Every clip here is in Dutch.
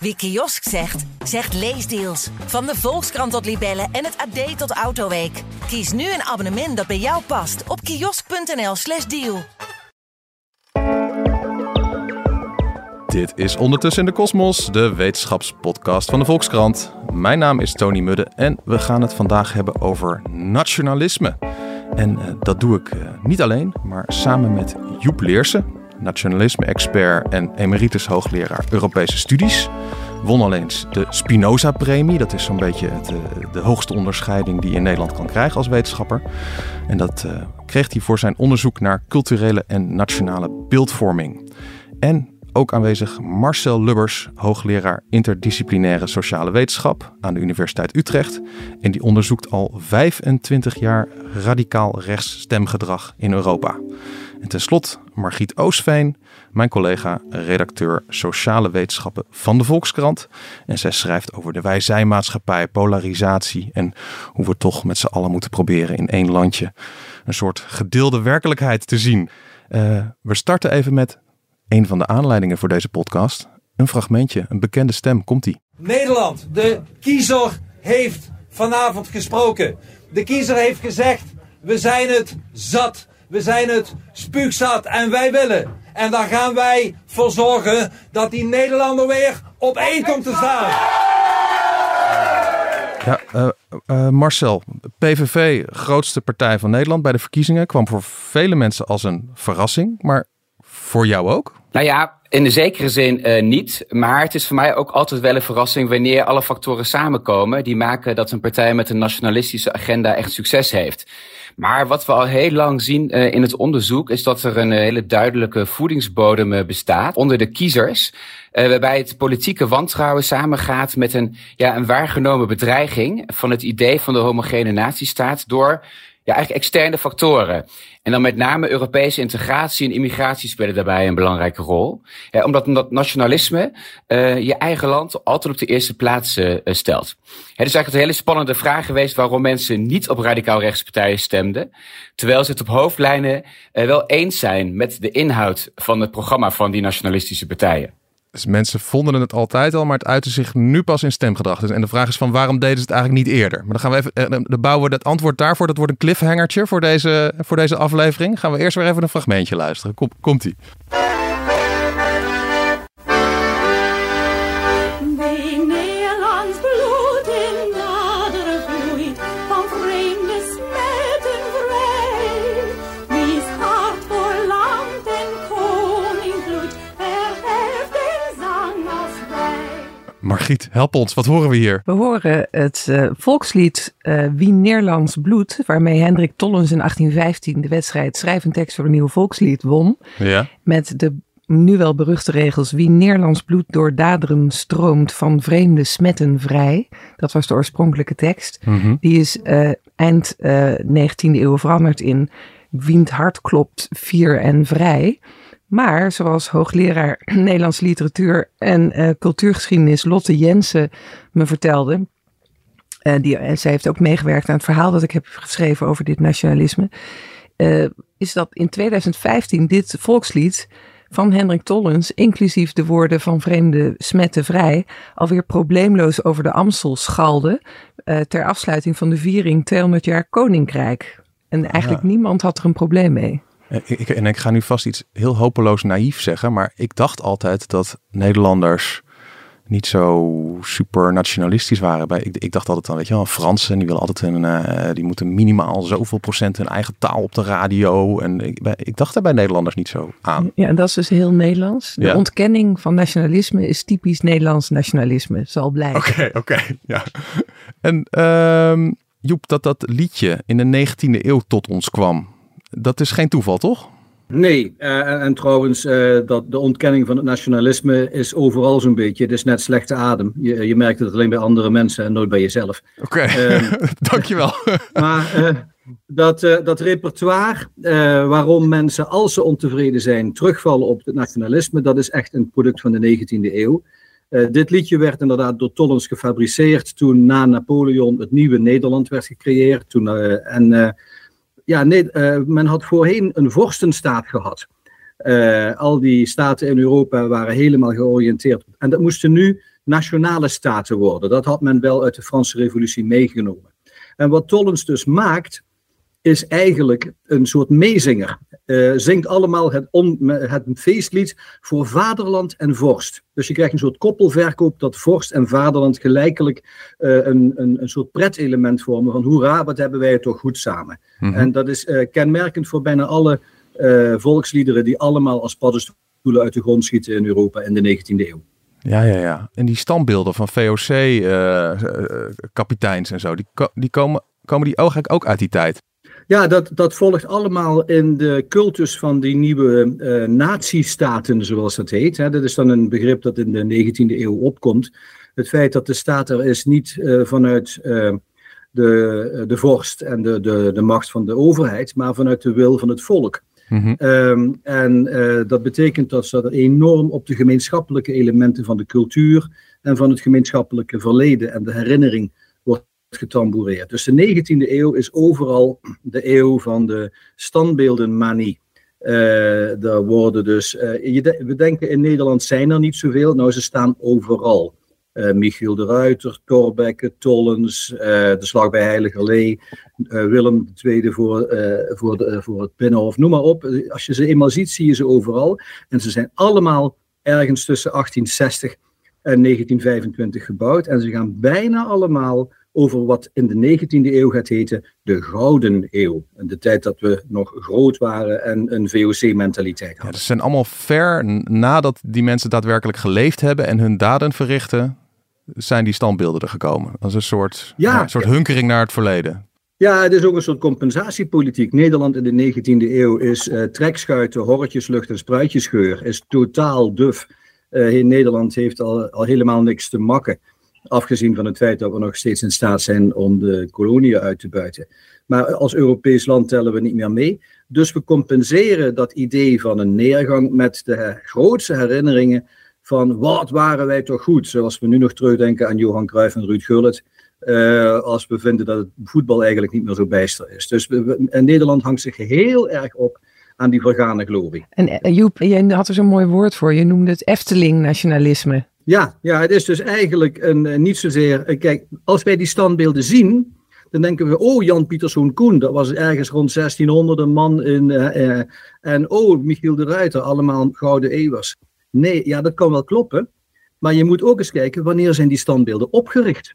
Wie kiosk zegt, zegt leesdeals. Van de Volkskrant tot Libellen en het AD tot Autoweek. Kies nu een abonnement dat bij jou past op kiosk.nl/slash deal. Dit is Ondertussen in de Kosmos, de wetenschapspodcast van de Volkskrant. Mijn naam is Tony Mudde en we gaan het vandaag hebben over nationalisme. En uh, dat doe ik uh, niet alleen, maar samen met Joep Leersen, nationalisme-expert en emeritus hoogleraar Europese studies. Won al eens de Spinoza-premie. Dat is zo'n beetje het, uh, de hoogste onderscheiding die je in Nederland kan krijgen als wetenschapper. En dat uh, kreeg hij voor zijn onderzoek naar culturele en nationale beeldvorming. En ook aanwezig Marcel Lubbers, hoogleraar interdisciplinaire sociale wetenschap aan de Universiteit Utrecht. En die onderzoekt al 25 jaar radicaal rechts stemgedrag in Europa. En tenslotte Margriet Oosveen, mijn collega, redacteur sociale wetenschappen van de Volkskrant. En zij schrijft over de wij-zij-maatschappij, polarisatie en hoe we toch met z'n allen moeten proberen in één landje een soort gedeelde werkelijkheid te zien. Uh, we starten even met een van de aanleidingen voor deze podcast. Een fragmentje, een bekende stem, komt-ie. Nederland, de kiezer heeft vanavond gesproken. De kiezer heeft gezegd, we zijn het zat. We zijn het spuugzat en wij willen. En daar gaan wij voor zorgen dat die Nederlander weer op één komt te staan. Ja, uh, uh, Marcel, PVV, grootste partij van Nederland bij de verkiezingen, kwam voor vele mensen als een verrassing. Maar voor jou ook? Nou ja, in de zekere zin uh, niet. Maar het is voor mij ook altijd wel een verrassing wanneer alle factoren samenkomen die maken dat een partij met een nationalistische agenda echt succes heeft. Maar wat we al heel lang zien uh, in het onderzoek is dat er een hele duidelijke voedingsbodem bestaat onder de kiezers. Waarbij het politieke wantrouwen samengaat met een, ja, een waargenomen bedreiging van het idee van de homogene natiestaat door ja, eigenlijk externe factoren. En dan met name Europese integratie en immigratie spelen daarbij een belangrijke rol. Ja, omdat dat nationalisme uh, je eigen land altijd op de eerste plaats uh, stelt. Het is eigenlijk een hele spannende vraag geweest waarom mensen niet op radicaal rechtspartijen stemden. Terwijl ze het op hoofdlijnen wel eens zijn met de inhoud van het programma van die nationalistische partijen. Dus mensen vonden het altijd al, maar het uitte zich nu pas in stemgedrag. Dus, en de vraag is van waarom deden ze het eigenlijk niet eerder? Maar dan gaan we even, eh, dan bouwen we het antwoord daarvoor. Dat wordt een cliffhangertje voor deze, voor deze aflevering. Gaan we eerst weer even een fragmentje luisteren. Kom, komt-ie. Margriet, help ons. Wat horen we hier? We horen het uh, volkslied uh, Wie Nederlands bloed, waarmee Hendrik Tollens in 1815 de wedstrijd Schrijf een tekst voor een nieuw volkslied won. Ja. Met de nu wel beruchte regels Wie Nederlands bloed door daderen stroomt van vreemde smetten vrij. Dat was de oorspronkelijke tekst. Mm -hmm. Die is uh, eind 19e eeuw veranderd in Wiend hart klopt vier en vrij. Maar zoals hoogleraar Nederlandse literatuur en uh, cultuurgeschiedenis Lotte Jensen me vertelde. Uh, die, en zij heeft ook meegewerkt aan het verhaal dat ik heb geschreven over dit nationalisme. Uh, is dat in 2015 dit volkslied van Hendrik Tollens, inclusief de woorden van vreemde smetten vrij, alweer probleemloos over de Amstel schalde. ter afsluiting van de viering 200 jaar Koninkrijk. En eigenlijk ja. niemand had er een probleem mee. Ik, en ik ga nu vast iets heel hopeloos naïef zeggen, maar ik dacht altijd dat Nederlanders niet zo super nationalistisch waren. Bij, ik, ik dacht altijd dan, weet je wel, Fransen, die willen altijd een, uh, die moeten minimaal zoveel procent hun eigen taal op de radio. En ik, bij, ik dacht daar bij Nederlanders niet zo aan. Ja, en dat is dus heel Nederlands. De ja. ontkenning van nationalisme is typisch Nederlands nationalisme, zal blijken. Oké, okay, oké, okay, ja. En uh, Joep, dat dat liedje in de 19e eeuw tot ons kwam, dat is geen toeval, toch? Nee, uh, en, en, trouwens, uh, dat de ontkenning van het nationalisme is overal zo'n beetje. Het is net slechte adem. Je, je merkt het alleen bij andere mensen en nooit bij jezelf. Oké, okay. uh, dankjewel. maar dat, dat repertoire waarom mensen, als ze ontevreden zijn, terugvallen op het nationalisme, dat is echt een product van de 19e eeuw. dit liedje werd inderdaad door Tollens gefabriceerd toen na Napoleon het nieuwe Nederland werd gecreëerd. Toen, en ja, nee, uh, men had voorheen een vorstenstaat gehad. Uh, al die staten in Europa waren helemaal georiënteerd. En dat moesten nu nationale staten worden. Dat had men wel uit de Franse Revolutie meegenomen. En wat Tollens dus maakt, is eigenlijk een soort meezinger. Uh, zingt allemaal het, het, feestlied voor vaderland en vorst. Dus je krijgt een soort koppelverkoop dat vorst en vaderland gelijkelijk uh, een, een, een soort pretelement vormen van hoera, wat hebben wij het toch goed samen. Mm -hmm. En dat is uh, kenmerkend voor bijna alle volksliederen die allemaal als paddenstoelen uit de grond schieten in Europa in de 19e eeuw. Ja, ja, ja. En die standbeelden van VOC-kapiteins en zo, die, die komen, komen die eigenlijk ook uit die tijd? Ja, dat, dat volgt allemaal in de cultus van die nieuwe uh, nazistaten, zoals dat heet. Hè. Dat is dan een begrip dat in de 19e eeuw opkomt. Het feit dat de staat er is niet uh, vanuit uh, de, de vorst en de, de, de macht van de overheid, maar vanuit de wil van het volk. Mm -hmm. um, en dat betekent dat ze er enorm op de gemeenschappelijke elementen van de cultuur en van het gemeenschappelijke verleden en de herinnering getamboureerd. Dus de 19e eeuw is overal de eeuw van de standbeeldenmanie. Uh, daar worden dus, je we denken in Nederland zijn er niet zoveel, nou ze staan overal. Uh, Michiel de Ruiter, Thorbecke, Tollens, de Slag bij Heiligerlee, Willem II voor, voor, de, voor het Binnenhof, noem maar op. Als je ze eenmaal ziet, zie je ze overal. En ze zijn allemaal ergens tussen 1860 en 1925 gebouwd. En ze gaan bijna allemaal over wat in de 19e eeuw gaat heten de Gouden Eeuw. En de tijd dat we nog groot waren en een VOC-mentaliteit hadden. Ja, dat zijn allemaal ver nadat die mensen daadwerkelijk geleefd hebben en hun daden verrichten, zijn die standbeelden er gekomen. Dat is een soort, ja, een soort hunkering naar het verleden. Ja, het is ook een soort compensatiepolitiek. Nederland in de 19e eeuw is uh, trekschuiten, horretjeslucht en spruitjesgeur, is totaal duf. Uh, Nederland heeft al, al helemaal niks te makken. Afgezien van het feit dat we nog steeds in staat zijn om de koloniën uit te buiten. Maar als Europees land tellen we niet meer mee. Dus we compenseren dat idee van een neergang met de grootste herinneringen van wat waren wij toch goed. Zoals we nu nog terugdenken aan Johan Cruijff en Ruud Gullit. Uh, als we vinden dat het voetbal eigenlijk niet meer zo bijster is. Dus we, Nederland hangt zich heel erg op aan die vergane glorie. En Joep, jij had er zo'n mooi woord voor. Je noemde het Efteling-nationalisme. Ja, ja, het is dus eigenlijk een, niet zozeer. Kijk, als wij die standbeelden zien, dan denken we, oh, Jan Pieterszoon Koen, dat was ergens rond 1600 een man in. Uh, en oh, Michiel de Ruiter, allemaal gouden eeuwers. Nee, ja, dat kan wel kloppen. Maar je moet ook eens kijken, wanneer zijn die standbeelden opgericht?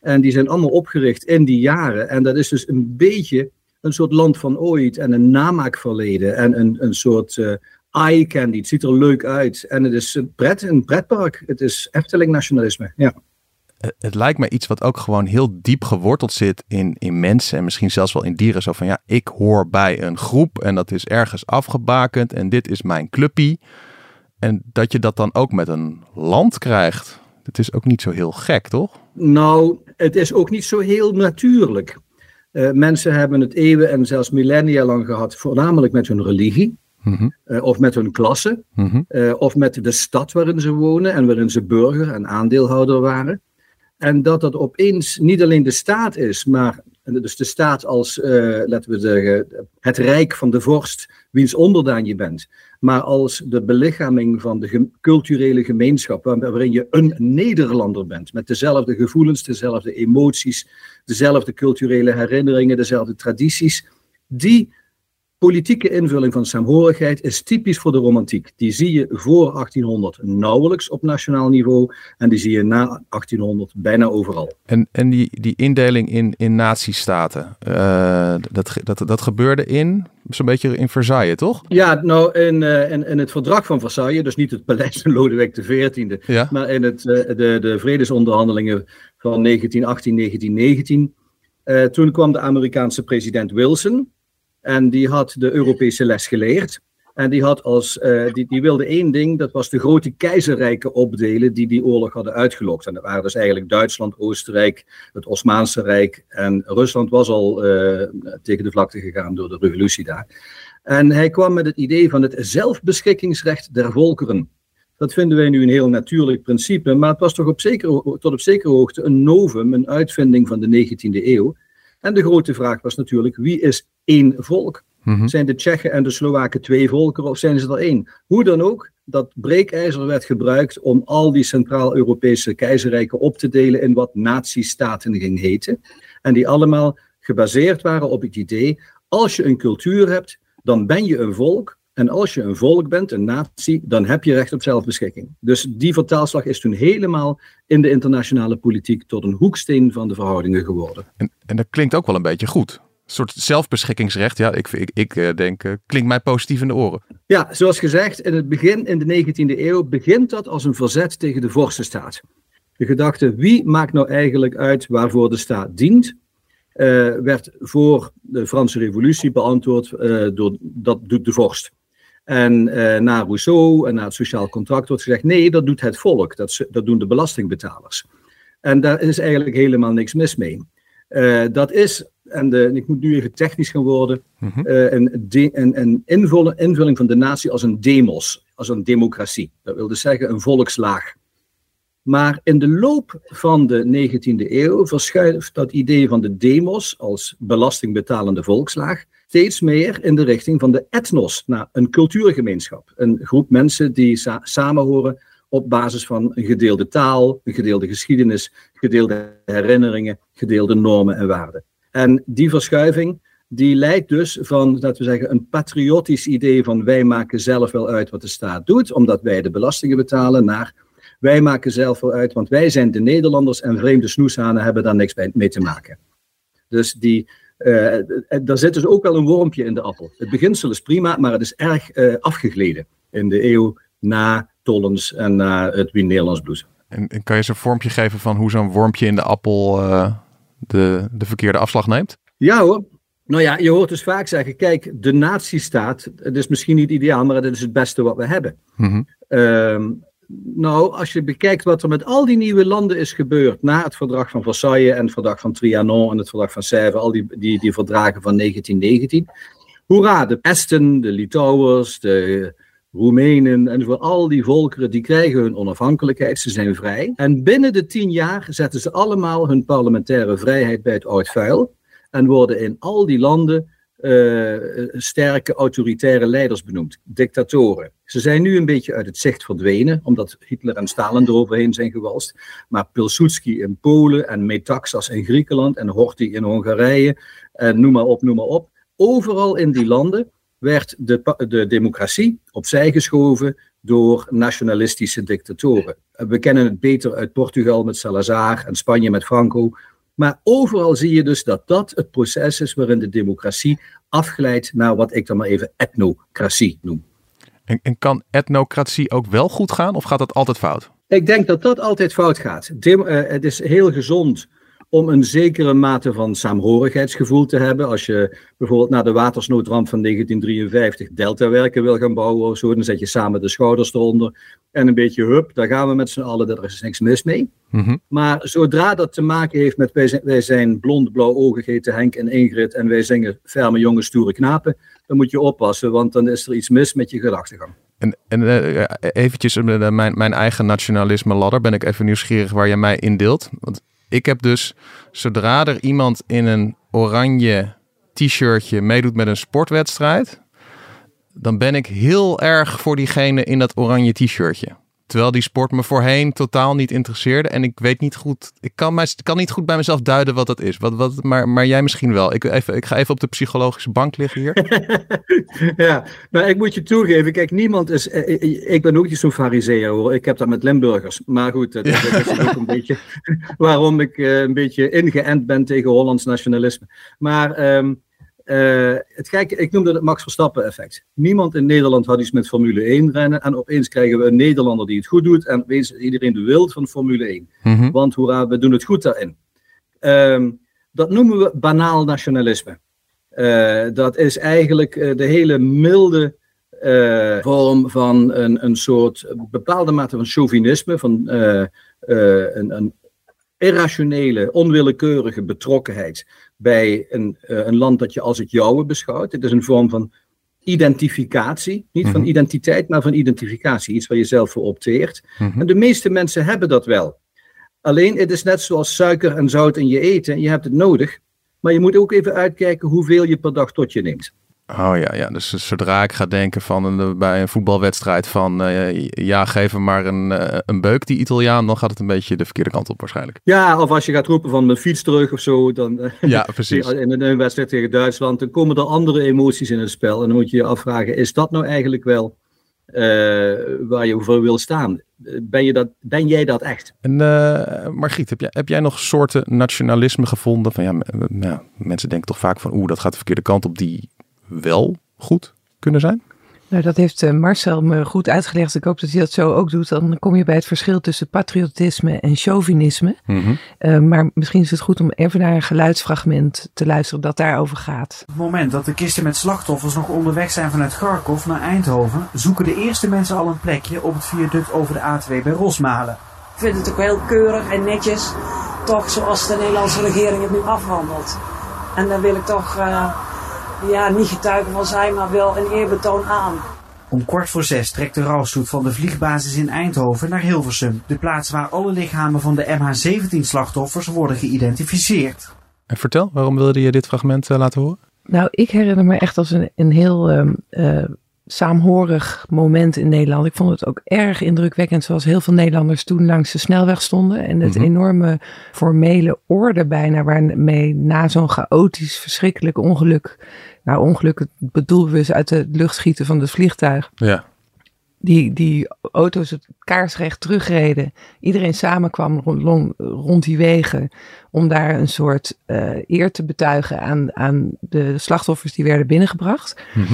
En die zijn allemaal opgericht in die jaren. En dat is dus een beetje een soort land van ooit en een namaakverleden en een, een soort eye candy. Het ziet er leuk uit. En het is een, pret, een pretpark. Het is Efteling nationalisme. Ja. Het lijkt me iets wat ook gewoon heel diep geworteld zit in, in mensen en misschien zelfs wel in dieren. Zo van ja, ik hoor bij een groep en dat is ergens afgebakend en dit is mijn clubpie. En dat je dat dan ook met een land krijgt. Het is ook niet zo heel gek, toch? Nou, het is ook niet zo heel natuurlijk. Uh, mensen hebben het eeuwen en zelfs millennia lang gehad, voornamelijk met hun religie. Mm -hmm. uh, of met hun klasse, mm -hmm. uh, of met de stad waarin ze wonen en waarin ze burger en aandeelhouder waren. En dat dat opeens niet alleen de staat is, maar dus de staat als, laten we zeggen, het rijk van de vorst, wiens onderdaan je bent, maar als de belichaming van de ge culturele gemeenschap, waarin je een Nederlander bent, met dezelfde gevoelens, dezelfde emoties, dezelfde culturele herinneringen, dezelfde tradities, die politieke invulling van saamhorigheid is typisch voor de romantiek. Die zie je voor 1800 nauwelijks op nationaal niveau en die zie je na 1800 bijna overal. En, en die, die indeling in, in nazistaten, uh, dat, dat, dat gebeurde in zo'n beetje in Versailles, toch? Ja, nou in, uh, in, in het verdrag van Versailles, dus niet het paleis van Lodewijk XIV, ja? maar in het, uh, de, de vredesonderhandelingen van 1918, 1919. Uh, toen kwam de Amerikaanse president Wilson en die had de Europese les geleerd. En die, had als, uh, die, die wilde één ding, dat was de grote keizerrijken opdelen die die oorlog hadden uitgelokt. En dat waren dus eigenlijk Duitsland, Oostenrijk, het Osmaanse Rijk en Rusland was al uh, tegen de vlakte gegaan door de revolutie daar. En hij kwam met het idee van het zelfbeschikkingsrecht der volkeren. Dat vinden wij nu een heel natuurlijk principe, maar het was toch op zekere, tot op zekere hoogte een novum, een uitvinding van de 19e eeuw. En de grote vraag was natuurlijk, wie is één volk? Mhm. Zijn de Tsjechen en de Slowaken twee volkeren of zijn ze er één? Hoe dan ook, dat breekijzer werd gebruikt om al die Centraal-Europese keizerrijken op te delen in wat nazistaten ging heten. En die allemaal gebaseerd waren op het idee, als je een cultuur hebt, dan ben je een volk. En als je een volk bent, een natie, dan heb je recht op zelfbeschikking. Dus die vertaalslag is toen helemaal in de internationale politiek tot een hoeksteen van de verhoudingen geworden. En, en dat klinkt ook wel een beetje goed. Soort zelfbeschikkingsrecht. Ja, ik, ik, ik eh, denk, eh, klinkt mij positief in de oren. Ja, zoals gezegd, in het begin, in de 19e eeuw, begint dat als een verzet tegen de vorstenstaat. De gedachte, wie maakt nou eigenlijk uit waarvoor de staat dient, eh, werd voor de Franse revolutie beantwoord door dat doet de vorst. En eh, na Rousseau en na het sociaal contract wordt gezegd, nee, dat doet het volk, dat, dat doen de belastingbetalers. En daar is eigenlijk helemaal niks mis mee. Dat is, en de, ik moet nu even technisch gaan worden, eh, een, de, een, een invulling, invulling van de natie als een demos, als een democratie. Dat wil dus zeggen een volkslaag. Maar in de loop van de 19e eeuw verschuift dat idee van de demos als belastingbetalende volkslaag steeds meer in de richting van de etnos, naar een cultuurgemeenschap. Een groep mensen die sa samenhoren op basis van een gedeelde taal, een gedeelde geschiedenis, gedeelde herinneringen, gedeelde normen en waarden. En die verschuiving die leidt dus van, laten we zeggen, een patriotisch idee van wij maken zelf wel uit wat de staat doet, omdat wij de belastingen betalen, naar wij maken zelf wel uit, want wij zijn de Nederlanders en vreemde snoeshanen hebben daar niks mee te maken. Dus die, eh, eh, daar zit dus ook wel een wormpje in de appel. Het beginsel is prima, maar het is erg eh, afgegleden in de eeuw na Tollens en na het Wien Nederlands Blues. En, kan je eens een vormpje geven van hoe zo'n wormpje in de appel de, de verkeerde afslag neemt? Ja hoor. Nou ja, je hoort dus vaak zeggen, kijk, de nazistaat, het is misschien niet ideaal, maar het is het beste wat we hebben. Mhm. Ehm, nou, als je bekijkt wat er met al die nieuwe landen is gebeurd na het verdrag van Versailles en het verdrag van Trianon en het verdrag van Sèvres, al die, die, die verdragen van 1919. Hoera, de Esten, de Litouwers, de Roemenen en voor al die volkeren, die krijgen hun onafhankelijkheid, ze zijn vrij. En binnen de tien jaar zetten ze allemaal hun parlementaire vrijheid bij het oud vuil en worden in al die landen eh, sterke autoritaire leiders benoemd, dictatoren. Ze zijn nu een beetje uit het zicht verdwenen, omdat Hitler en Stalin eroverheen zijn gewalst. Maar Pilsudski in Polen en Metaxas in Griekenland en Horthy in Hongarije, en noem maar op, noem maar op. Overal in die landen werd de, de democratie opzij geschoven door nationalistische dictatoren. We kennen het beter uit Portugal met Salazar en Spanje met Franco. Maar overal zie je dus dat dat het proces is waarin de democratie afglijdt naar wat ik dan maar even etnocratie noem. En, en kan etnocratie ook wel goed gaan of gaat dat altijd fout? Ik denk dat dat altijd fout gaat. Dem- eh, het is heel gezond om een zekere mate van saamhorigheidsgevoel te hebben. Als je bijvoorbeeld na de watersnoodramp van 1953 deltawerken wil gaan bouwen of zo, dan zet je samen de schouders eronder en een beetje hup, daar gaan we met z'n allen, daar is niks mis mee. Mhm. Maar zodra dat te maken heeft met wij zijn, wij zijn blond, blauw ogen, heten Henk en Ingrid en wij zingen ferme jonge stoere knapen, dan moet je oppassen, want dan is er iets mis met je gedachtegang. En, en eh, ja, eventjes eh, mijn, mijn eigen nationalisme ladder ben ik even nieuwsgierig waar je mij indeelt. Want ik heb dus, zodra er iemand in een oranje t-shirtje meedoet met een sportwedstrijd, dan ben ik heel erg voor diegene in dat oranje t-shirtje. Terwijl die sport me voorheen totaal niet interesseerde. En ik weet niet goed. Ik kan, mij, kan niet goed bij mezelf duiden wat dat is. Wat, wat, maar, maar jij misschien wel. Ik, even, ik ga even op de psychologische bank liggen hier. ja, maar ik moet je toegeven, kijk, niemand is. eh, eh, Ik ben ook niet zo'n fariseer hoor. Ik heb dat met Limburgers. Maar goed, dat, dat is ook een beetje waarom ik eh, een beetje ingeënt ben tegen Hollands nationalisme. Maar ehm, eh, het gekke, ik noemde het Max Verstappen effect. Niemand in Nederland had iets met Formule 1 rennen. En opeens krijgen we een Nederlander die het goed doet. En opeens iedereen de wild van Formule 1. Mhm. Want hoera, we doen het goed daarin. Ehm, dat noemen we banaal nationalisme. Eh, dat is eigenlijk eh, de hele milde vorm van een, een soort bepaalde mate van chauvinisme, van een, een irrationele, onwillekeurige betrokkenheid bij een, eh, een land dat je als het jouwe beschouwt. Het is een vorm van identificatie, niet van Mhm. identiteit, maar van identificatie, iets waar je zelf voor opteert. Mhm. En de meeste mensen hebben dat wel. Alleen het is net zoals suiker en zout in je eten. Je hebt het nodig. Maar je moet ook even uitkijken hoeveel je per dag tot je neemt. Oh ja, ja. Dus zodra ik ga denken van een, bij een voetbalwedstrijd van uh, ja, geef hem maar een, uh, een beuk, die Italiaan, dan gaat het een beetje de verkeerde kant op waarschijnlijk. Ja, of als je gaat roepen van mijn fiets terug of zo, dan uh, ja, precies. in een wedstrijd tegen Duitsland, dan komen er andere emoties in het spel. En dan moet je je afvragen, is dat nou eigenlijk wel waar je voor wil staan? Ben, je dat, ben jij dat echt? En Margriet, heb jij, heb jij nog soorten nationalisme gevonden? Van ja, ja, mensen denken toch vaak van oeh, dat gaat de verkeerde kant op die wel goed kunnen zijn? Nou, dat heeft eh, Marcel me goed uitgelegd. Ik hoop dat hij dat zo ook doet. Dan kom je bij het verschil tussen patriotisme en chauvinisme. Mhm. Uh, maar misschien is het goed om even naar een geluidsfragment te luisteren dat daarover gaat. Op het moment dat de kisten met slachtoffers nog onderweg zijn vanuit Kharkov naar Eindhoven, zoeken de eerste mensen al een plekje op het viaduct over de A2 bij Rosmalen. Ik vind het ook heel keurig en netjes, toch zoals de Nederlandse regering het nu afhandelt. En daar wil ik toch... Uh, ja, niet getuige van zijn, maar wel een eerbetoon aan. Om kwart voor zes trekt de rouwstoet van de vliegbasis in Eindhoven naar Hilversum, de plaats waar alle lichamen van de MH17-slachtoffers worden geïdentificeerd. En vertel, waarom wilde je dit fragment uh, laten horen? Nou, ik herinner me echt als een, een heel um, uh, saamhorig moment in Nederland. Ik vond het ook erg indrukwekkend, zoals heel veel Nederlanders toen langs de snelweg stonden. En het Mhm. enorme formele orde bijna, waarmee na zo'n chaotisch, verschrikkelijk ongeluk, nou ongeluk bedoelen we dus uit de lucht schieten van het vliegtuig, Ja. die, die auto's het kaarsrecht terugreden. Iedereen samenkwam rond, rond, die wegen om daar een soort eh, eer te betuigen aan, aan de slachtoffers die werden binnengebracht. Mhm.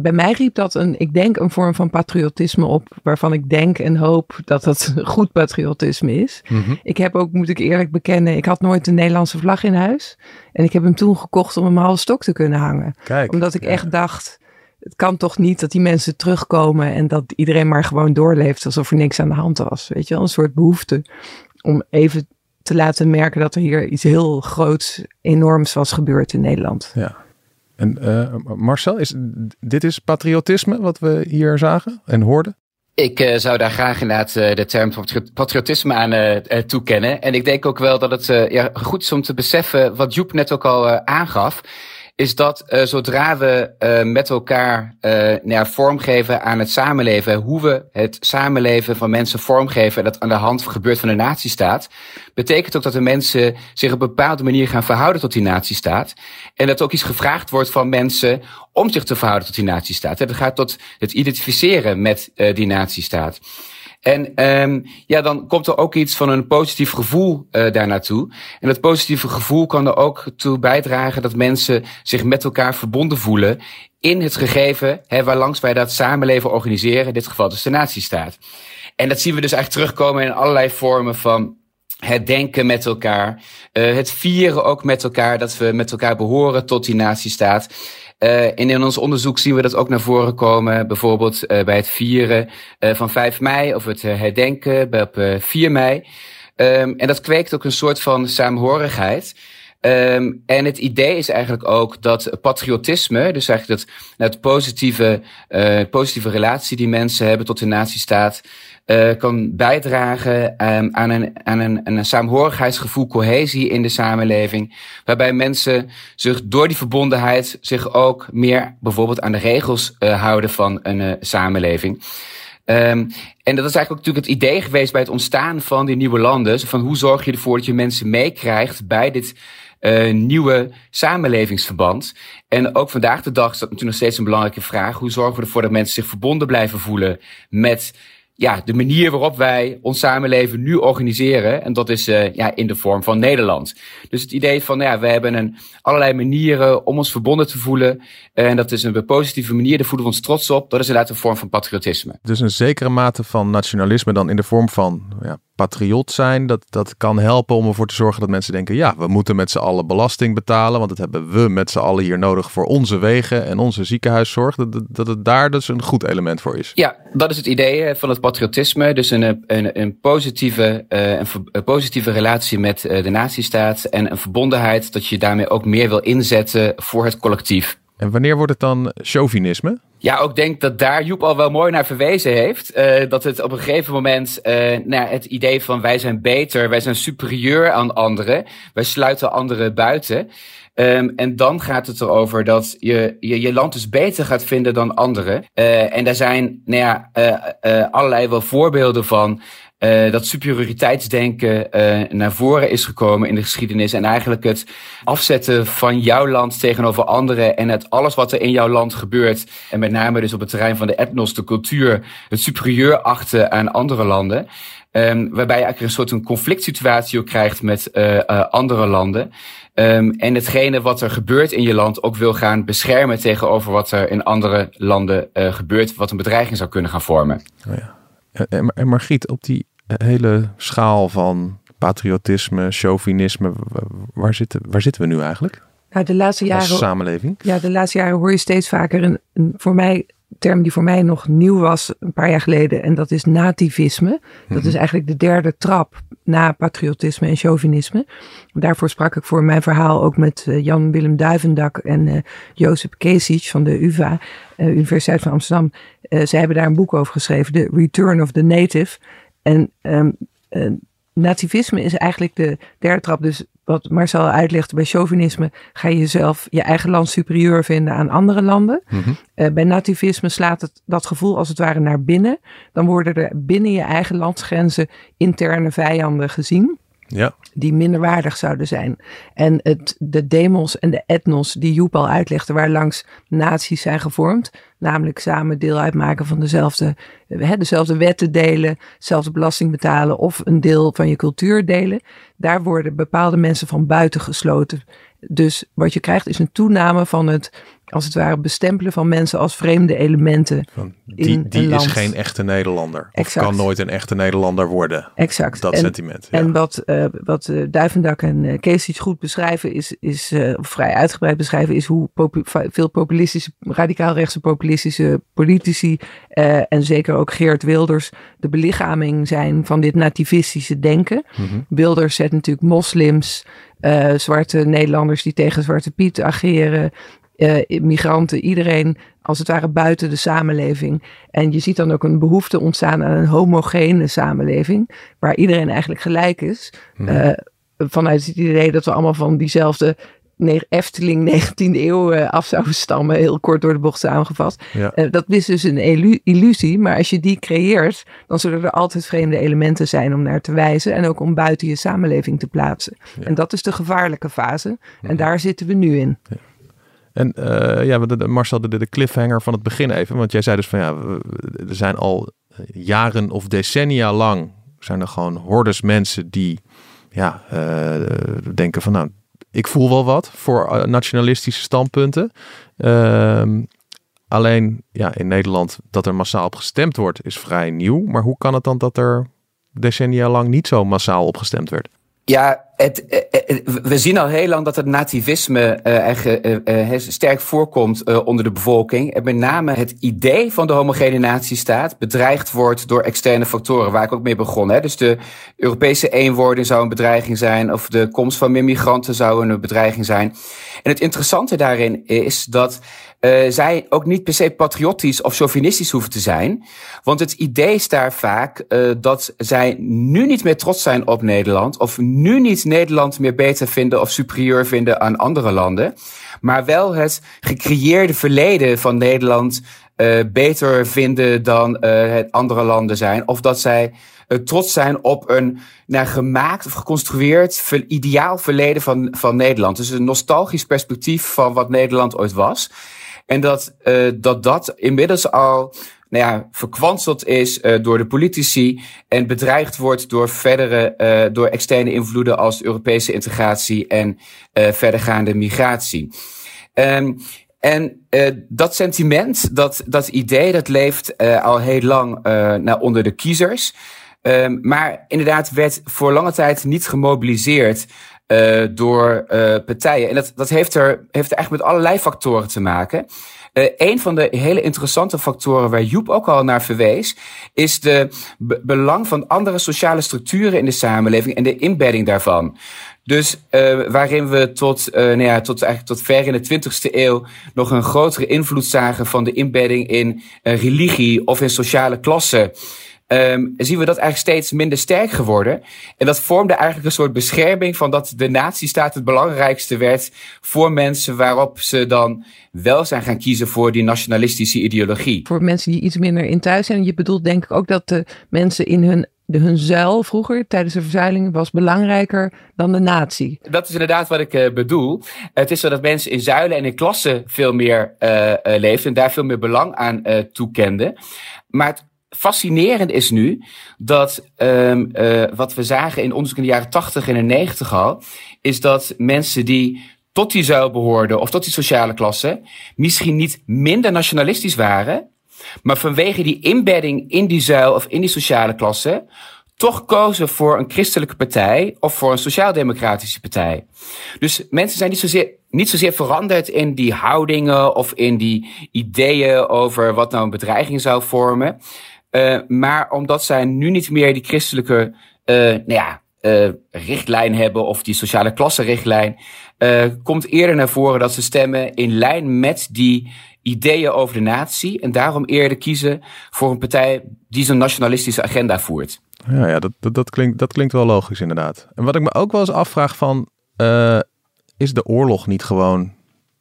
Bij mij riep dat een, ik denk, een vorm van patriotisme op, waarvan ik denk en hoop dat dat goed patriotisme is. Mhm. Ik heb ook, moet ik eerlijk bekennen, ik had nooit een Nederlandse vlag in huis. En ik heb hem toen gekocht om hem half stok te kunnen hangen. Kijk. Omdat ik ja. echt dacht, het kan toch niet dat die mensen terugkomen en dat iedereen maar gewoon doorleeft alsof er niks aan de hand was. Weet je wel, een soort behoefte om even te laten merken dat er hier iets heel groots, enorms was gebeurd in Nederland. Ja. En eh, Marcel, is, dit is patriotisme wat we hier zagen en hoorden? Ik uh, zou daar graag inderdaad uh, de term patriotisme aan toekennen. En ik denk ook wel dat het goed is om te beseffen, wat Joep net ook al aangaf, is dat zodra we met elkaar nou ja, vormgeven aan het samenleven, hoe we het samenleven van mensen vormgeven, dat aan de hand gebeurt van de natiestaat, betekent ook dat de mensen zich op een bepaalde manier gaan verhouden tot die natiestaat. En dat ook iets gevraagd wordt van mensen om zich te verhouden tot die natiestaat. Het gaat tot het identificeren met uh, die natiestaat. En um, ja, dan komt er ook iets van een positief gevoel uh, daar naartoe. En dat positieve gevoel kan er ook toe bijdragen dat mensen zich met elkaar verbonden voelen in het gegeven hè, waarlangs wij dat samenleven organiseren, in dit geval de natiestaat. En dat zien we dus eigenlijk terugkomen in allerlei vormen van het denken met elkaar, uh, het vieren ook met elkaar, dat we met elkaar behoren tot die natiestaat. Uh, en in ons onderzoek zien we dat ook naar voren komen, bijvoorbeeld uh, bij het vieren van 5 mei of het herdenken bij op 4 mei. Um, en dat kweekt ook een soort van saamhorigheid. Um, en het idee is eigenlijk ook dat patriotisme, dus eigenlijk dat het positieve, positieve relatie die mensen hebben tot de natiestaat, uh, kan bijdragen um, aan, een, aan een, een saamhorigheidsgevoel, cohesie in de samenleving. Waarbij mensen zich door die verbondenheid zich ook meer bijvoorbeeld aan de regels uh, houden van een uh, samenleving. Um, en dat is eigenlijk ook natuurlijk het idee geweest bij het ontstaan van die nieuwe landen. Van hoe zorg je ervoor dat je mensen meekrijgt bij dit uh, nieuwe samenlevingsverband. En ook vandaag de dag is dat natuurlijk nog steeds een belangrijke vraag. Hoe zorgen we ervoor dat mensen zich verbonden blijven voelen met ja, de manier waarop wij ons samenleven nu organiseren. En dat is uh, ja, in de vorm van Nederland. Dus het idee van, ja, we hebben een, allerlei manieren om ons verbonden te voelen. En dat is een positieve manier, daar voelen we ons trots op. Dat is inderdaad een vorm van patriotisme. Dus een zekere mate van nationalisme dan in de vorm van ja, patriot zijn. Dat, dat kan helpen om ervoor te zorgen dat mensen denken... ja, we moeten met z'n allen belasting betalen... want dat hebben we met z'n allen hier nodig voor onze wegen en onze ziekenhuiszorg. Dat, dat het daar dus een goed element voor is. Ja, dat is het idee van het patriotisme. Dus een, een, een, positieve, een, een positieve relatie met de natiestaat... en een verbondenheid dat je daarmee ook meer wil inzetten voor het collectief. En wanneer wordt het dan chauvinisme? Ja, ook denk dat daar Joep al wel mooi naar verwezen heeft. Uh, dat het op een gegeven moment uh, nou, het idee van wij zijn beter, wij zijn superieur aan anderen, wij sluiten anderen buiten. Um, en dan gaat het erover dat je, je land dus beter gaat vinden dan anderen. Uh, en daar zijn nou ja, allerlei wel voorbeelden van. Uh, dat superioriteitsdenken uh, naar voren is gekomen in de geschiedenis. En eigenlijk het afzetten van jouw land tegenover anderen. En het alles wat er in jouw land gebeurt. En met name dus op het terrein van de etnos, de cultuur. Het superieur achten aan andere landen. Um, waarbij je eigenlijk een soort een conflict situatie ook krijgt met uh, andere landen. Um, en hetgene wat er gebeurt in je land ook wil gaan beschermen tegenover wat er in andere landen gebeurt. Wat een bedreiging zou kunnen gaan vormen. Oh ja. En, en Margriet, op die hele schaal van patriotisme, chauvinisme, waar zitten, waar zitten we nu eigenlijk? Nou, de laatste jaren. Als samenleving? Ja, de laatste jaren hoor je steeds vaker een, een voor mij term die voor mij nog nieuw was een paar jaar geleden. En dat is nativisme. Dat mm -hmm. is eigenlijk de derde trap na patriotisme en chauvinisme. Daarvoor sprak ik voor mijn verhaal ook met uh, Jan-Willem Duivendak en uh, Jozef Kesic van de UvA, uh, Universiteit van Amsterdam. zij hebben daar een boek over geschreven, The Return of the Native. En um, nativisme is eigenlijk de derde trap. Dus wat Marcel uitlegde bij chauvinisme, ga je jezelf je eigen land superieur vinden aan andere landen. Mm -hmm. uh, bij nativisme slaat het dat gevoel als het ware naar binnen. Dan worden er binnen je eigen landsgrenzen interne vijanden gezien. Ja. Die minderwaardig zouden zijn. En het, de demos en de etnos, die Joep al uitlegde, waar langs naties zijn gevormd. Namelijk samen deel uitmaken van dezelfde, hè, dezelfde wetten delen, dezelfde belasting betalen of een deel van je cultuur delen. Daar worden bepaalde mensen van buiten gesloten. Dus wat je krijgt is een toename van het, als het ware, bestempelen van mensen als vreemde elementen. Van, die die is geen echte Nederlander. Exact. Of kan nooit een echte Nederlander worden. Exact. Dat en, sentiment. Ja. En wat, uh, wat uh, Duivendak en uh, Kees iets goed beschrijven, is, is uh, vrij uitgebreid beschrijven, is hoe popu veel populistische, radicaal rechtse populistische politici en zeker ook Geert Wilders de belichaming zijn van dit nativistische denken. Mm -hmm. Wilders zet natuurlijk moslims, uh, zwarte Nederlanders die tegen Zwarte Piet ageren, uh, migranten, iedereen als het ware buiten de samenleving. En je ziet dan ook een behoefte ontstaan aan een homogene samenleving, waar iedereen eigenlijk gelijk is. Mm. Uh, vanuit het idee dat we allemaal van diezelfde Efteling 19e eeuw uh, af zouden stammen, heel kort door de bocht samengevat. Ja. Uh, dat is dus een illusie, maar als je die creëert, dan zullen er altijd vreemde elementen zijn om naar te wijzen en ook om buiten je samenleving te plaatsen. Ja. En dat is de gevaarlijke fase en daar zitten we nu in. En uh, ja, Marcel, de, de cliffhanger van het begin even, want jij zei dus van ja, er zijn al jaren of decennia lang zijn er gewoon hordes mensen die ja, denken van nou, ik voel wel wat voor nationalistische standpunten. Uh, alleen ja, in Nederland dat er massaal op gestemd wordt is vrij nieuw. Maar hoe kan het dan dat er decennia lang niet zo massaal op gestemd werd? Ja, het, we zien al heel lang dat het nativisme uh, sterk voorkomt onder de bevolking. En met name het idee van de homogene natiestaat bedreigd wordt door externe factoren, waar ik ook mee begon. Hè. Dus de Europese eenwording zou een bedreiging zijn, of de komst van meer migranten zou een bedreiging zijn. En het interessante daarin is dat uh, zij ook niet per se patriotisch of chauvinistisch hoeven te zijn. Want het idee is daar vaak uh, dat zij nu niet meer trots zijn op Nederland. Of nu niet Nederland meer beter vinden of superieur vinden aan andere landen. Maar wel het gecreëerde verleden van Nederland uh, beter vinden dan het andere landen zijn. Of dat zij trots zijn op een nou, gemaakt of geconstrueerd ideaal verleden van, van Nederland. Dus een nostalgisch perspectief van wat Nederland ooit was. En dat, uh, dat dat inmiddels al nou ja, verkwanseld is uh, door de politici en bedreigd wordt door verdere, uh, door externe invloeden als Europese integratie en verdergaande migratie. Um, en dat sentiment, dat, dat idee, dat leeft al heel lang nou, onder de kiezers. Um, maar inderdaad werd voor lange tijd niet gemobiliseerd uh, door uh, partijen. En dat, dat heeft, er, heeft er echt met allerlei factoren te maken. Uh, een van de hele interessante factoren waar Joep ook al naar verwees, is de belang van andere sociale structuren in de samenleving en de inbedding daarvan. Dus uh, waarin we tot, uh, nou ja, tot, eigenlijk tot ver in de 20ste eeuw nog een grotere invloed zagen van de inbedding in religie of in sociale klassen. Um, zien we dat eigenlijk steeds minder sterk geworden. En dat vormde eigenlijk een soort bescherming van dat de nazistaat het belangrijkste werd voor mensen waarop ze dan wel zijn gaan kiezen voor die nationalistische ideologie. Voor mensen die iets minder in thuis zijn. Je bedoelt denk ik ook dat de mensen in hun de, hun zuil vroeger tijdens de verzuiling was belangrijker dan de natie. Dat is inderdaad wat ik uh, bedoel. Het is zo dat mensen in zuilen en in klassen veel meer uh, uh, leefden en daar veel meer belang aan toekenden. Maar het fascinerend is nu dat um, wat we zagen in onderzoek in de jaren 80 en de 90 al, is dat mensen die tot die zuil behoorden of tot die sociale klasse misschien niet minder nationalistisch waren, maar vanwege die inbedding in die zuil of in die sociale klasse, toch kozen voor een christelijke partij of voor een sociaal-democratische partij. Dus mensen zijn niet niet zozeer veranderd in die houdingen of in die ideeën over wat nou een bedreiging zou vormen. Uh, maar omdat zij nu niet meer die christelijke uh, nou ja, uh, richtlijn hebben of die sociale klasse-richtlijn, komt eerder naar voren dat ze stemmen in lijn met die ideeën over de natie en daarom eerder kiezen voor een partij die zo'n nationalistische agenda voert. Ja, ja dat, dat, dat, klinkt, dat klinkt wel logisch inderdaad. En wat ik me ook wel eens afvraag van, is de oorlog niet gewoon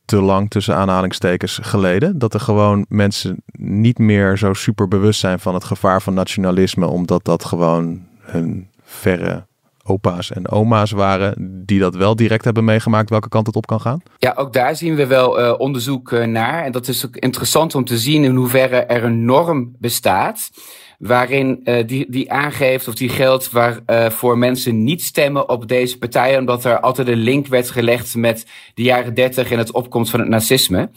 te lang tussen aanhalingstekens geleden? Dat er gewoon mensen niet meer zo super bewust zijn van het gevaar van nationalisme, omdat dat gewoon hun verre opa's en oma's waren die dat wel direct hebben meegemaakt, welke kant het op kan gaan? Ja, ook daar zien we wel uh, onderzoek uh, naar. En dat is ook interessant om te zien in hoeverre er een norm bestaat. Waarin uh, die, die aangeeft of die geldt waarvoor mensen niet stemmen op deze partijen. Omdat er altijd een link werd gelegd met de jaren dertig en het opkomst van het nazisme.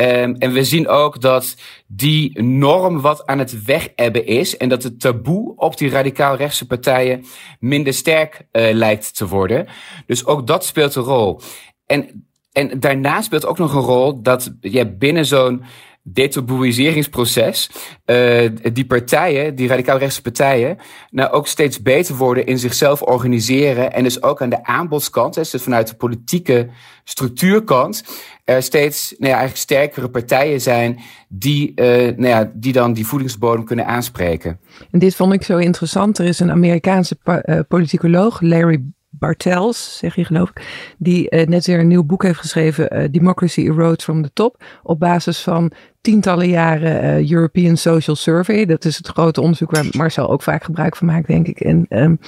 Um, en we zien ook dat die norm wat aan het wegebben is en dat het taboe op die radicaal rechtse partijen minder sterk uh, lijkt te worden. Dus ook dat speelt een rol. En, en daarna speelt ook nog een rol dat ja, binnen zo'n detaboeiseringsproces uh, die partijen, die radicaal-rechtse partijen, nou ook steeds beter worden in zichzelf organiseren en dus ook aan de aanbodskant, dus vanuit de politieke structuurkant, er steeds nou ja, eigenlijk sterkere partijen zijn die, uh, nou ja, die dan die voedingsbodem kunnen aanspreken. En dit vond ik zo interessant. Er is een Amerikaanse uh, politicoloog, Larry Bartels, zeg je geloof ik, die uh, net weer een nieuw boek heeft geschreven, uh, Democracy Erodes from the Top, op basis van tientallen jaren uh, European Social Survey. Dat is het grote onderzoek waar Marcel ook vaak gebruik van maakt, denk ik. En um,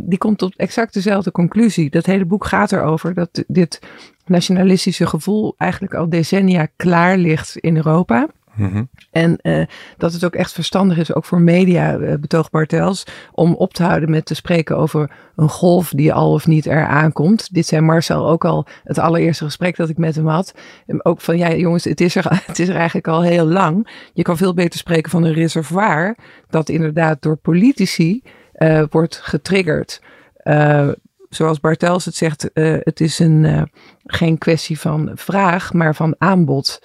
die komt tot exact dezelfde conclusie. Dat hele boek gaat erover dat dit nationalistische gevoel eigenlijk al decennia klaar ligt in Europa. Mm-hmm. En uh, dat het ook echt verstandig is, ook voor media, uh, betoog Bartels, om op te houden met te spreken over een golf die al of niet er aankomt. Dit zei Marcel ook al het allereerste gesprek dat ik met hem had. Ook van, ja jongens, het is, er, het is er eigenlijk al heel lang. Je kan veel beter spreken van een reservoir dat inderdaad door politici uh, wordt getriggerd. zoals Bartels het zegt, het is een, geen kwestie van vraag, maar van aanbod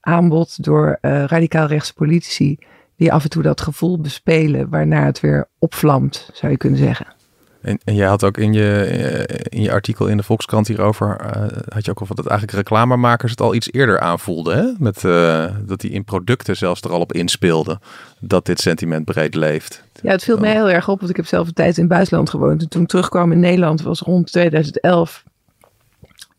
aanbod door uh, radicaal rechtse politici die af en toe dat gevoel bespelen waarna het weer opvlamt, zou je kunnen zeggen. En, en jij had ook in je, eh, in je artikel in de Volkskrant hierover, uh, had je ook over dat eigenlijk reclamemakers het al iets eerder aanvoelden. Hè? Met, uh, dat die in producten zelfs er al op inspeelden dat dit sentiment breed leeft. Ja, het viel mij heel erg op, want ik heb zelf een tijd in het buitenland gewoond. En toen ik terugkwam in Nederland was rond 2011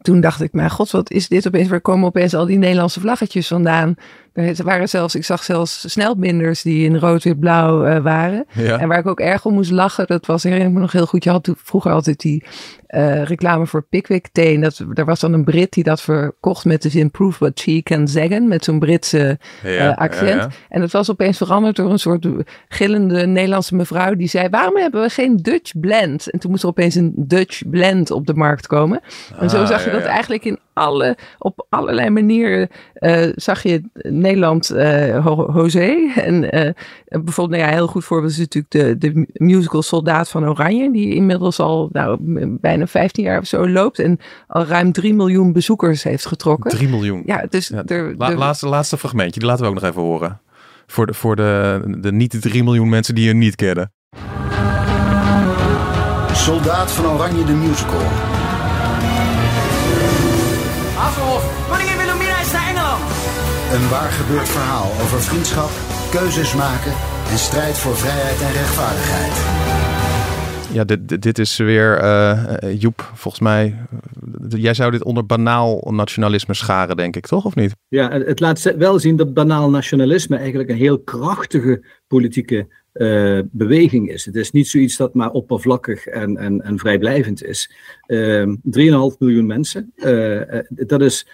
toen dacht ik, mijn god, wat is dit opeens? Waar komen opeens al die Nederlandse vlaggetjes vandaan? Er waren zelfs, ik zag zelfs snelbinders die in rood-wit-blauw uh, waren. Ja. En waar ik ook erg om moest lachen, dat was, herinner ik me nog heel goed. Je had vroeger altijd die uh, reclame voor Pickwick thee. En dat, er was dan een Brit die dat verkocht met de zin proof what she can zeggen. Met zo'n Britse ja, uh, accent. Ja, en dat was opeens veranderd door een soort gillende Nederlandse mevrouw. Die zei, waarom hebben we geen Dutch blend? En toen moest er opeens een Dutch blend op de markt komen. En zo ah, zag je dat eigenlijk in alle, op allerlei manieren zag je Nederland uh, José. En uh, bijvoorbeeld, nou ja, heel goed voorbeeld is natuurlijk de, de musical Soldaat van Oranje. Die inmiddels al nou, bijna 15 jaar of zo loopt. En al ruim 3 miljoen bezoekers heeft getrokken. 3 miljoen? Ja, dus... Ja, de, la, laatste, laatste fragmentje, die laten we ook nog even horen. Voor de, voor de, de niet de 3 miljoen mensen die je niet kennen. Soldaat van Oranje, de musical. Een waar gebeurd verhaal over vriendschap, keuzes maken en strijdt voor vrijheid en rechtvaardigheid. Ja, dit, dit is weer, uh, Joep, volgens mij, jij zou dit onder banaal nationalisme scharen, denk ik, toch? Of niet? Ja, het laat wel zien dat banaal nationalisme eigenlijk een heel krachtige politieke uh, beweging is. Het is niet zoiets dat maar oppervlakkig en, en, en vrijblijvend is. Uh, 3,5 miljoen mensen. dat is,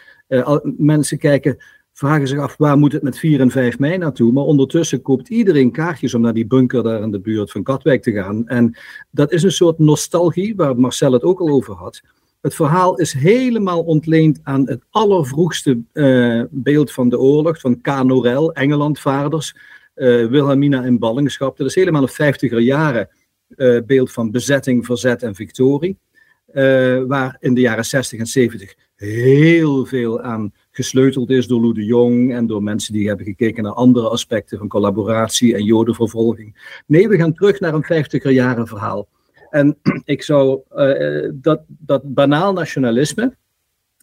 mensen kijken vragen zich af waar moet het met 4 en 5 mei naartoe. Maar ondertussen koopt iedereen kaartjes om naar die bunker daar in de buurt van Katwijk te gaan. En dat is een soort nostalgie waar Marcel het ook al over had. Het verhaal is helemaal ontleend aan het allervroegste uh, beeld van de oorlog, van K. Norel, Engelandvaarders, uh, Wilhelmina in ballingschap. Dat is helemaal een 50er jaren uh, beeld van bezetting, verzet en victorie. waar in de jaren 60 en 70 heel veel aan gesleuteld is door Lou de Jong en door mensen die hebben gekeken naar andere aspecten van collaboratie en jodenvervolging. Nee, we gaan terug naar een 50er jaren verhaal. En ik zou uh, dat, dat banaal nationalisme,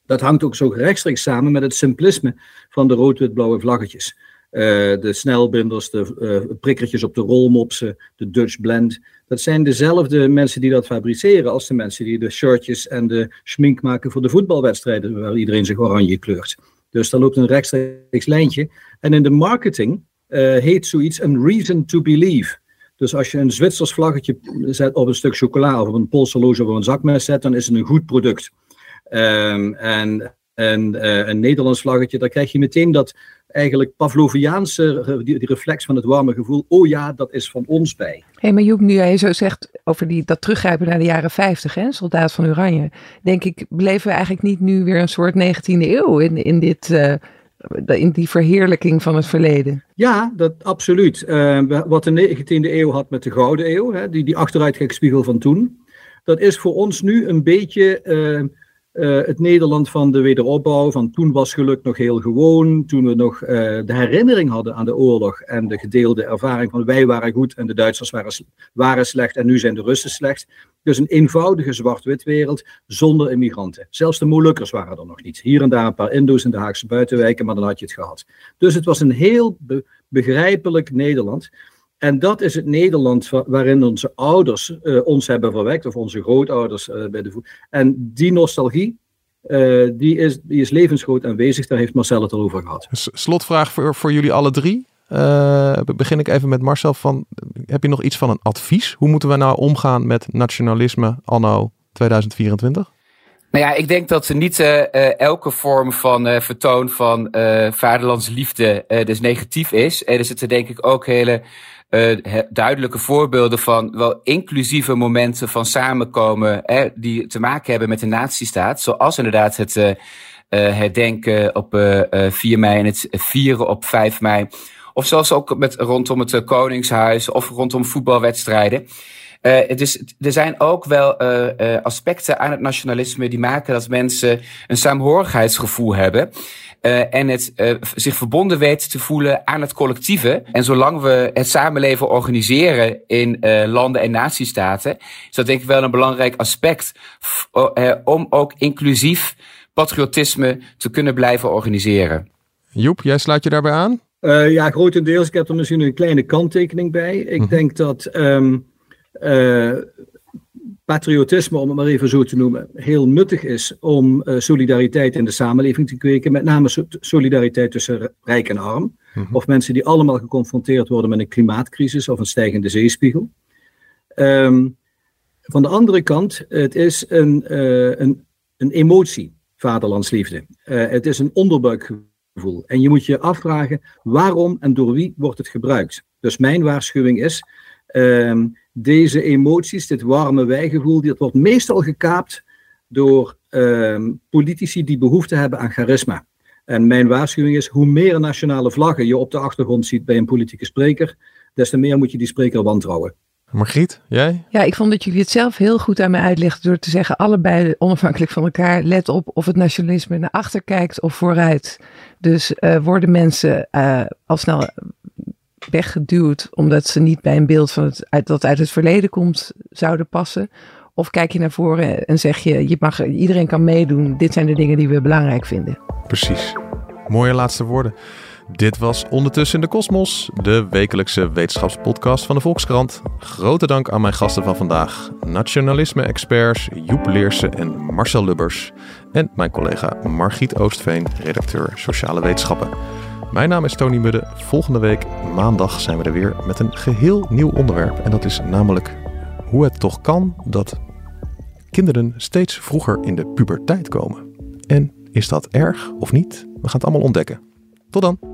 dat hangt ook zo rechtstreeks samen met het simplisme van de rood-wit-blauwe vlaggetjes. Uh, de snelbinders, de uh, prikkertjes op de rolmopsen, de Dutch blend. Dat zijn dezelfde mensen die dat fabriceren als de mensen die de shirtjes en de schmink maken voor de voetbalwedstrijden waar iedereen zich oranje kleurt. Dus daar loopt een rechtstreeks lijntje. En in de marketing uh, heet zoiets een reason to believe. Dus als je een Zwitsers vlaggetje zet op een stuk chocola of op een Poolse loge of op een zakmes zet, dan is het een goed product. Um, en en uh, een Nederlands vlaggetje, dan krijg je meteen dat eigenlijk Pavloviaanse die, die, reflex van het warme gevoel. Oh ja, dat is van ons bij. Hey, maar Joep, nu jij zo zegt over die, dat teruggrijpen naar de jaren 50, hè, Soldaat van Oranje. Denk ik, beleven we eigenlijk niet nu weer een soort 19e eeuw in, in dit... Uh, in die verheerlijking van het verleden. Ja, dat absoluut. Uh, wat de 19e eeuw had met de Gouden Eeuw, hè, die, die achteruitkijkspiegel van toen, dat is voor ons nu een beetje uh, uh, het Nederland van de wederopbouw, van toen was geluk nog heel gewoon, toen we nog uh, de herinnering hadden aan de oorlog en de gedeelde ervaring van wij waren goed en de Duitsers waren, waren slecht en nu zijn de Russen slecht. Dus een eenvoudige zwart-wit wereld zonder immigranten. Zelfs de Molukkers waren er nog niet. Hier en daar een paar Indo's in de Haagse buitenwijken, maar dan had je het gehad. Dus het was een heel be begrijpelijk Nederland. En dat is het Nederland waarin onze ouders uh, ons hebben verwekt, of onze grootouders uh, bij de voet. En die nostalgie, uh, die, is, die is levensgroot aanwezig. Daar heeft Marcel het al over gehad. Slotvraag voor, voor jullie alle drie. begin ik even met Marcel. Van, heb je nog iets van een advies? Hoe moeten we nou omgaan met nationalisme anno 2024? Nou ja, ik denk dat niet uh, elke vorm van uh, vertoon van vaderlandsliefde dus negatief is. Er zitten denk ik ook hele uh, duidelijke voorbeelden van wel inclusieve momenten van samenkomen hè, die te maken hebben met de nazistaat. Zoals inderdaad het uh, herdenken op 4 mei en het vieren op 5 mei. Of zelfs ook met, rondom het Koningshuis of rondom voetbalwedstrijden. Uh, dus er zijn ook wel uh, uh, aspecten aan het nationalisme die maken dat mensen een saamhorigheidsgevoel hebben. Uh, en het uh, zich verbonden weet te voelen aan het collectieve. En zolang we het samenleven organiseren in uh, landen en natiestaten, is dat denk ik wel een belangrijk aspect om ook inclusief patriotisme te kunnen blijven organiseren. Joep, jij sluit je daarbij aan? ja, grotendeels. Ik heb er misschien een kleine kanttekening bij. Ik -huh. denk dat um, patriotisme, om het maar even zo te noemen, heel nuttig is om uh, solidariteit in de samenleving te kweken. Met name so solidariteit tussen rijk en arm. Mm -hmm. Of mensen die allemaal geconfronteerd worden met een klimaatcrisis of een stijgende zeespiegel. Um, van de andere kant, het is een, uh, een, een emotie, vaderlandsliefde. Uh, het is een onderbuikgevoel. En je moet je afvragen waarom en door wie wordt het gebruikt. Dus mijn waarschuwing is. Um, deze emoties, dit warme wijgevoel, dat wordt meestal gekaapt door uh, politici die behoefte hebben aan charisma. En mijn waarschuwing is, hoe meer nationale vlaggen je op de achtergrond ziet bij een politieke spreker, des te meer moet je die spreker wantrouwen. Margriet, jij? Ja, ik vond dat jullie het zelf heel goed aan mij uitlegden door te zeggen, allebei onafhankelijk van elkaar, let op of het nationalisme naar achter kijkt of vooruit. Dus uh, worden mensen uh, al snel weggeduwd omdat ze niet bij een beeld van het, uit, dat uit het verleden komt zouden passen? Of kijk je naar voren en zeg je, je mag, iedereen kan meedoen, dit zijn de dingen die we belangrijk vinden? Precies. Mooie laatste woorden. Dit was Ondertussen in de Kosmos, de wekelijkse wetenschapspodcast van de Volkskrant. Grote dank aan mijn gasten van vandaag, nationalisme-experts Joep Leersen en Marcel Lubbers. En mijn collega Margriet Oostveen, redacteur Sociale Wetenschappen. Mijn naam is Tony Mudde. Volgende week, maandag, zijn we er weer met een geheel nieuw onderwerp. En dat is namelijk hoe het toch kan dat kinderen steeds vroeger in de puberteit komen. En is dat erg of niet? We gaan het allemaal ontdekken. Tot dan!